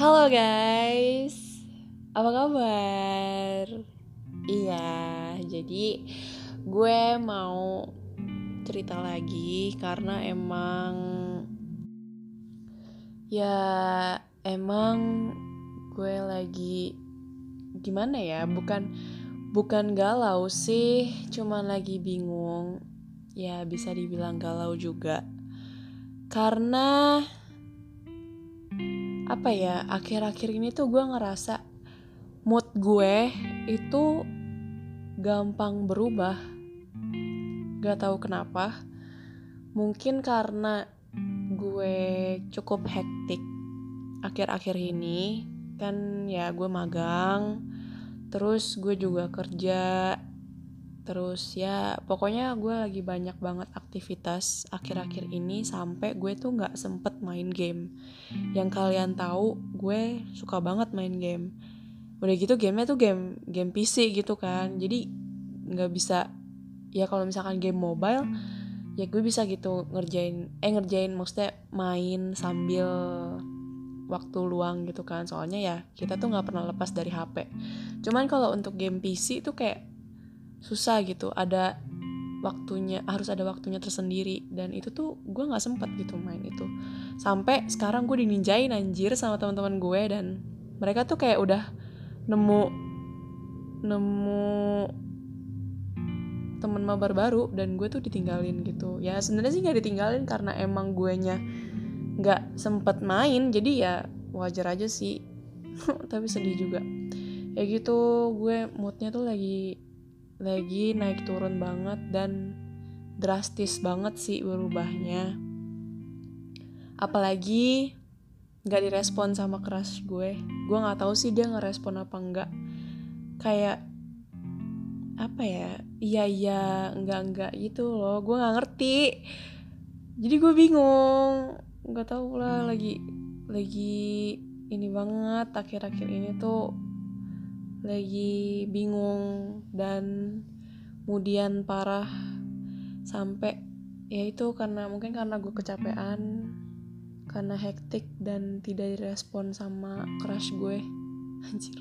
Halo guys, apa kabar? Iya, jadi gue mau cerita lagi karena emang ya emang gue lagi gimana ya? Bukan bukan galau sih, cuman lagi bingung. Ya bisa dibilang galau juga. Karena apa ya akhir-akhir ini tuh gue ngerasa mood gue itu gampang berubah. Gak tahu kenapa. Mungkin karena gue cukup hektik akhir-akhir ini. Kan ya gue magang terus gue juga kerja terus ya pokoknya gue lagi banyak banget aktivitas akhir-akhir ini sampai gue tuh nggak sempet main game. Yang kalian tahu gue suka banget main game. Udah gitu gamenya tuh game game PC gitu kan. Jadi nggak bisa ya kalau misalkan game mobile ya gue bisa gitu ngerjain eh ngerjain maksudnya main sambil waktu luang gitu kan. Soalnya ya kita tuh nggak pernah lepas dari HP cuman kalau untuk game PC tuh kayak susah gitu ada waktunya harus ada waktunya tersendiri. Dan itu tuh gue nggak sempet gitu main itu. Sampai sekarang gue dininjain anjir sama teman-teman gue dan mereka tuh kayak udah nemu nemu temen mabar baru dan gue tuh ditinggalin gitu. Ya sebenarnya sih nggak ditinggalin karena emang gue nya nggak sempet main jadi ya wajar aja sih. Tapi sedih juga. Ya gitu gue moodnya tuh lagi lagi naik turun banget dan drastis banget sih berubahnya. Apalagi nggak direspon sama crush gue. Gue nggak tahu sih dia ngerespon apa enggak kayak apa ya iya iya enggak enggak gitu loh. Gue nggak ngerti. Jadi gue bingung. Nggak tahu lah lagi lagi ini banget akhir-akhir ini tuh lagi bingung dan kemudian parah sampai ya itu karena mungkin karena gue kecapean karena hektik dan tidak direspon sama crush gue. Anjir.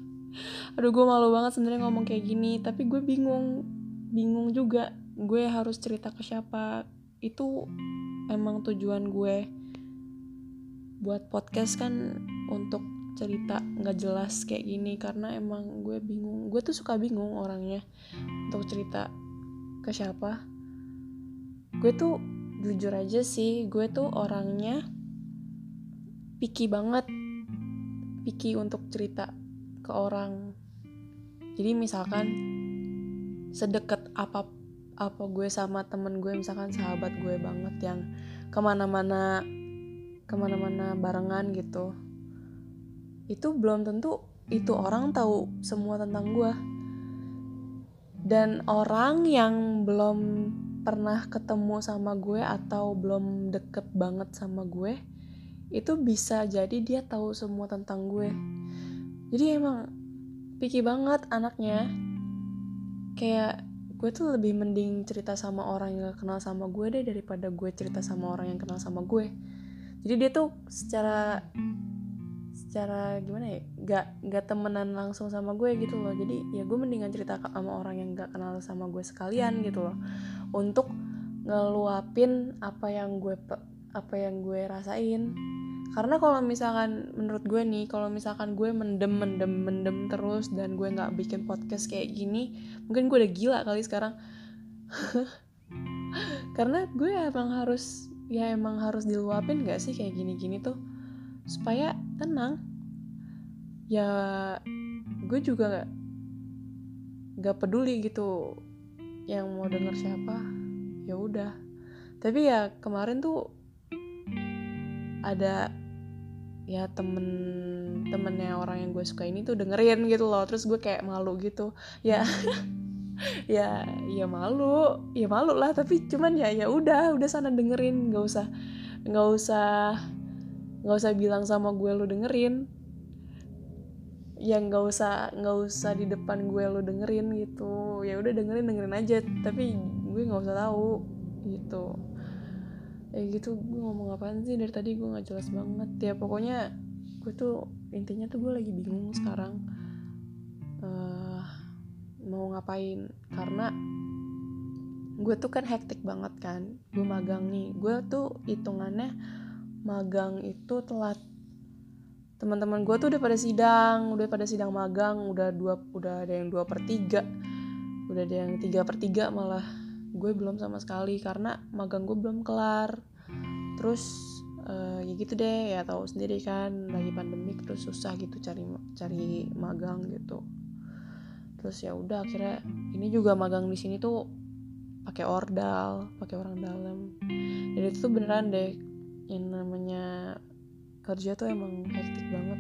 Aduh gue malu banget sebenarnya ngomong kayak gini tapi gue bingung bingung juga gue harus cerita ke siapa. Itu emang tujuan gue buat podcast kan untuk cerita nggak jelas kayak gini karena emang gue bingung. Gue tuh suka bingung orangnya untuk cerita ke siapa. Gue tuh jujur aja sih gue tuh orangnya picky banget. Picky untuk cerita ke orang. Jadi misalkan sedekat apa apa gue sama temen gue misalkan sahabat gue banget yang ke mana-mana ke mana-mana barengan gitu itu belum tentu itu orang tahu semua tentang gue dan orang yang belum pernah ketemu sama gue atau belum deket banget sama gue itu bisa jadi dia tahu semua tentang gue. Jadi emang picky banget anaknya. Kayak gue tuh lebih mending cerita sama orang yang gak kenal sama gue deh daripada gue cerita sama orang yang kenal sama gue. Jadi dia tuh secara secara gimana ya gak gak temenan langsung sama gue gitu loh. Jadi ya gue mendingan cerita sama orang yang gak kenal sama gue sekalian gitu loh. Untuk ngeluapin apa yang gue apa yang gue rasain. Karena kalau misalkan menurut gue nih kalau misalkan gue mendem mendem mendem terus dan gue nggak bikin podcast kayak gini mungkin gue udah gila kali sekarang. Karena gue emang harus ya emang harus diluapin gak sih kayak gini-gini tuh? Supaya tenang ya gue juga gak, gak peduli gitu yang mau denger siapa ya udah. Tapi ya kemarin tuh ada ya temen temennya orang yang gue suka ini tuh dengerin gitu loh. Terus gue kayak malu gitu. Ya ya ya malu ya malu lah. Tapi cuman ya ya udah udah sana dengerin. Nggak usah nggak usah nggak usah bilang sama gue lu dengerin yang nggak usah nggak usah di depan gue lu dengerin gitu. Ya udah dengerin dengerin aja. Tapi gue nggak usah tahu gitu. Ya gitu gue ngomong apaan sih? Dari tadi gue nggak jelas banget. Ya pokoknya gue tuh intinya tuh gue lagi bingung sekarang. Uh, mau ngapain? Karena gue tuh kan hektik banget kan. Gue magang nih. Gue tuh hitungannya magang itu telat teman-teman gue tuh udah pada sidang udah pada sidang magang udah dua udah ada yang dua per tiga. Udah ada yang tiga per tiga malah gue belum sama sekali karena magang gue belum kelar. Terus uh, ya gitu deh ya tahu sendiri kan lagi pandemik terus susah gitu cari cari magang gitu. Terus ya udah akhirnya ini juga magang di sini tuh pakai ordal pakai orang dalam. Dan itu tuh beneran deh yang namanya kerja tuh emang hektik banget.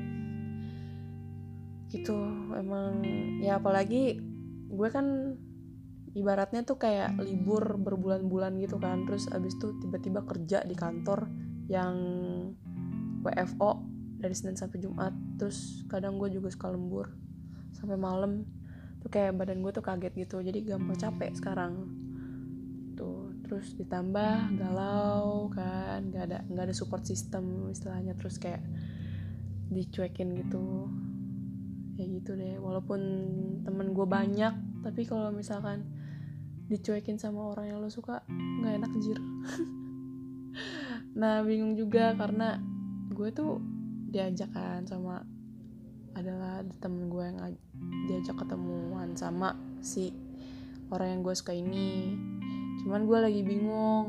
Gitu emang ya apalagi gue kan ibaratnya tuh kayak libur berbulan-bulan gitu kan. Terus abis itu tiba-tiba kerja di kantor yang WFO dari Senin sampai Jumat. Terus kadang gue juga suka lembur sampai malam. Tuh kayak badan gue tuh kaget gitu jadi gampang capek sekarang terus ditambah galau kan nggak ada nggak ada support system istilahnya terus kayak dicuekin gitu. Ya gitu deh walaupun temen gue banyak tapi kalau misalkan dicuekin sama orang yang lo suka nggak enak jir nah bingung juga karena gue tuh diajak kan sama adalah temen gue yang diajak ketemuan sama si orang yang gue suka ini cuman gue lagi bingung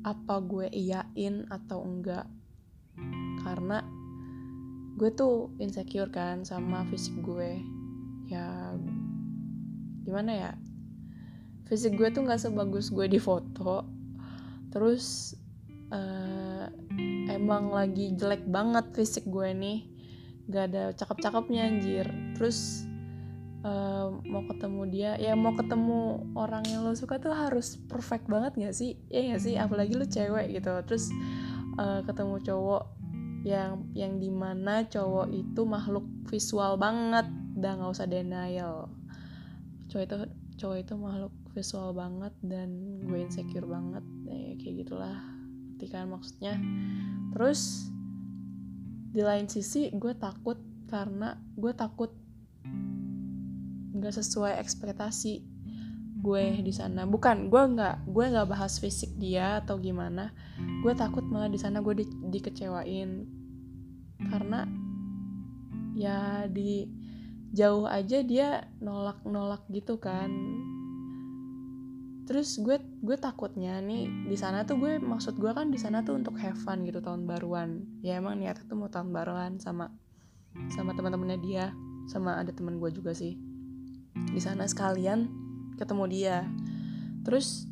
apa gue iyain atau enggak. Karena gue tuh insecure kan sama fisik gue ya gimana ya? Fisik gue tuh nggak sebagus gue di foto. Terus uh, emang lagi jelek banget fisik gue nih. Gak ada cakep-cakepnya anjir. Terus uh, mau ketemu dia ya mau ketemu orang yang lo suka tuh harus perfect banget gak sih? Ya gak sih? Apalagi lo cewek gitu. Terus uh, ketemu cowok yang yang di mana cowok itu makhluk visual banget. Udah nggak usah denial. Cowok itu cowok itu makhluk visual banget dan gue insecure banget. Ya, kayak gitulah. Kan maksudnya? Terus di lain sisi gue takut karena gue takut nggak sesuai ekspektasi gue di sana. Bukan gue nggak gue nggak bahas fisik dia atau gimana. Gue takut malah di sana gue di, dikecewain. Karena ya di jauh aja dia nolak nolak gitu kan. Terus gue gue takutnya nih di sana tuh gue maksud gue kan di sana tuh untuk have fun gitu tahun baruan. Ya emang niatnya tuh mau tahun baruan sama sama teman-temannya dia sama ada teman gue juga sih di sana sekalian ketemu dia. Terus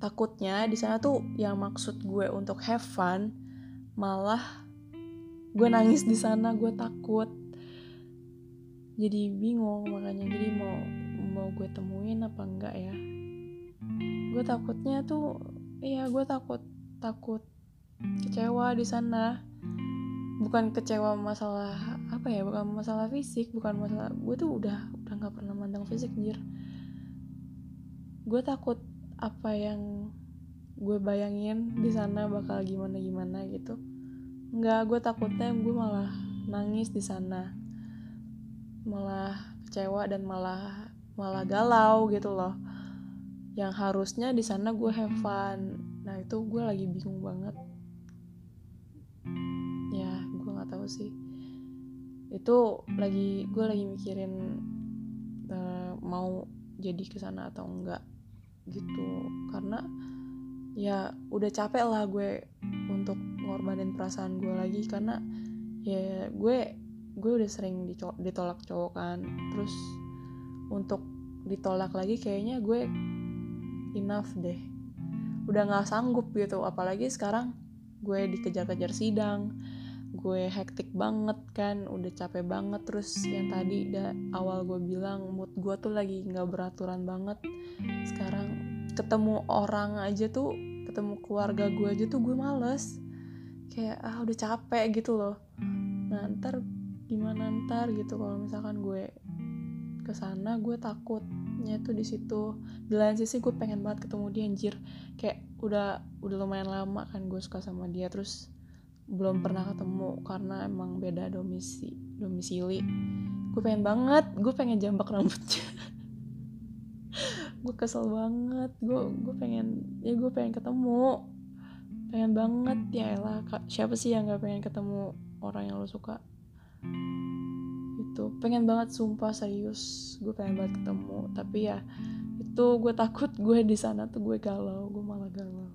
takutnya di sana tuh yang maksud gue untuk have fun malah gue nangis di sana gue takut. Jadi bingung makanya jadi mau mau gue temuin apa enggak ya. Gue takutnya tuh iya gue takut takut kecewa di sana. Bukan kecewa masalah apa ya bukan masalah fisik bukan masalah gue tuh udah nggak pernah mandang fisik jir gue takut apa yang gue bayangin di sana bakal gimana gimana gitu. Nggak gue takutnya gue malah nangis di sana. Malah kecewa dan malah malah galau gitu loh. Yang harusnya di sana gue have fun. Nah itu gue lagi bingung banget. Tahu sih. Itu lagi gue lagi mikirin mau jadi ke sana atau enggak gitu. Karena ya udah capek lah gue untuk ngorbanin perasaan gue lagi karena ya gue gue udah sering ditolak cowok kan. Terus untuk ditolak lagi kayaknya gue enough deh. Udah nggak sanggup gitu apalagi sekarang gue dikejar-kejar sidang gue hektik banget kan udah capek banget. Terus yang tadi da, awal gue bilang mood gue tuh lagi nggak beraturan banget. Sekarang ketemu orang aja tuh ketemu keluarga gue aja tuh gue males. Kayak ah udah capek gitu loh. Nah ntar gimana ntar gitu kalau misalkan gue ke sana gue takutnya tuh di situ. Di lain sisi gue pengen banget ketemu dia anjir. Kayak udah udah lumayan lama kan gue suka sama dia. Terus belum pernah ketemu karena emang beda domisi domisili. Gue pengen banget gue pengen jambak rambutnya. Gue kesel banget gue gue pengen ya gue pengen ketemu. Pengen banget ya elah siapa sih yang gak pengen ketemu orang yang lo suka? Itu pengen banget sumpah serius gue pengen banget ketemu. Tapi ya itu gue takut gue di sana tuh gue galau gue malah galau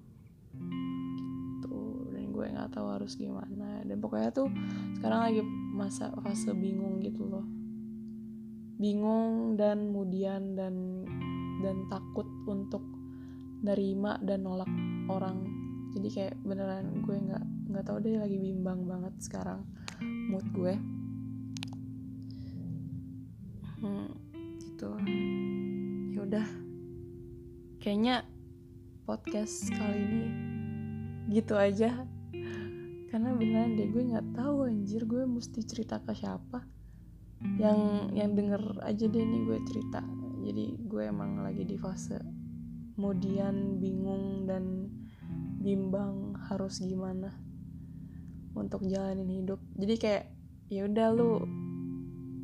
gue nggak tahu harus gimana. Dan pokoknya tuh sekarang lagi masa fase bingung gitu loh. Bingung dan kemudian dan dan takut untuk nerima dan nolak orang. Jadi kayak beneran gue nggak nggak tahu deh lagi bimbang banget sekarang mood gue. Hmm, gitu. Ya udah. Kayaknya podcast kali ini gitu aja karena beneran deh gue nggak tahu anjir gue mesti cerita ke siapa yang yang denger aja deh nih gue cerita. Jadi gue emang lagi di fase kemudian bingung dan bimbang harus gimana untuk jalanin hidup. Jadi kayak ya udah lu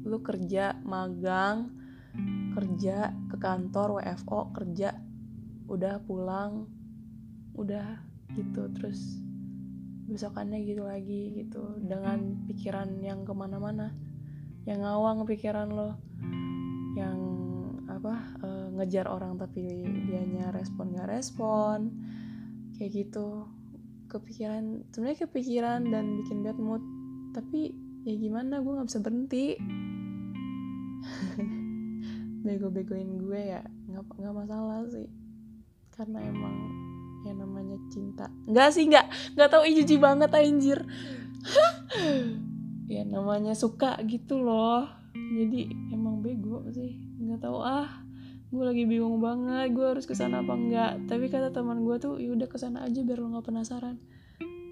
lu kerja magang kerja ke kantor WFO kerja udah pulang udah gitu terus besokannya gitu lagi gitu. Dengan pikiran yang ke mana-mana. Yang ngawang pikiran lo. Yang apa uh, ngejar orang tapi dianya respon gak respon. Kayak gitu. Kepikiran sebenarnya kepikiran dan bikin bad mood. Tapi ya gimana gue nggak bisa berhenti. Bego-begoin gue ya nggak nggak masalah sih. Karena emang yang namanya cinta. Nggak sih nggak. Nggak tahu jijik banget anjir. Ya namanya suka gitu loh. Jadi emang bego sih. Nggak tahu ah gue lagi bingung banget gue harus ke sana apa enggak tapi kata teman gue tuh yaudah ke sana aja biar lo nggak penasaran.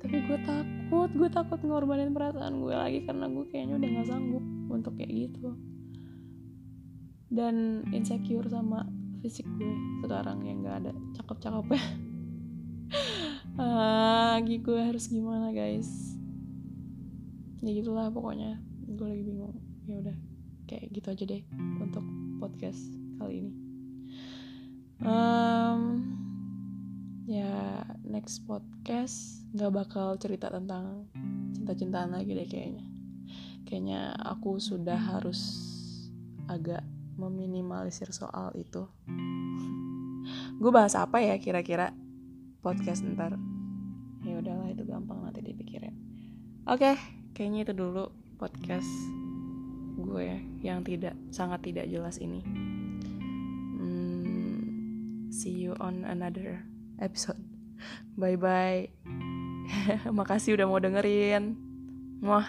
Tapi gue takut gue takut ngorbanin perasaan gue lagi karena gue kayaknya udah nggak sanggup untuk kayak gitu. Dan insecure sama fisik gue sekarang yang nggak ada. Cakep-cakepnya ah gue harus gimana guys? Ya gitulah pokoknya. Gue lagi bingung. Ya udah kayak gitu aja deh untuk podcast kali ini. Um, ya next podcast nggak bakal cerita tentang cinta-cintaan lagi deh kayaknya. Kayaknya aku sudah harus agak meminimalisir soal itu. Gue bahas apa ya kira-kira podcast ntar. Ya udahlah itu gampang nanti dipikirin. Oke okay, kayaknya itu dulu podcast gue yang tidak sangat tidak jelas ini. See you on another episode. Bye bye makasih udah mau dengerin. Wah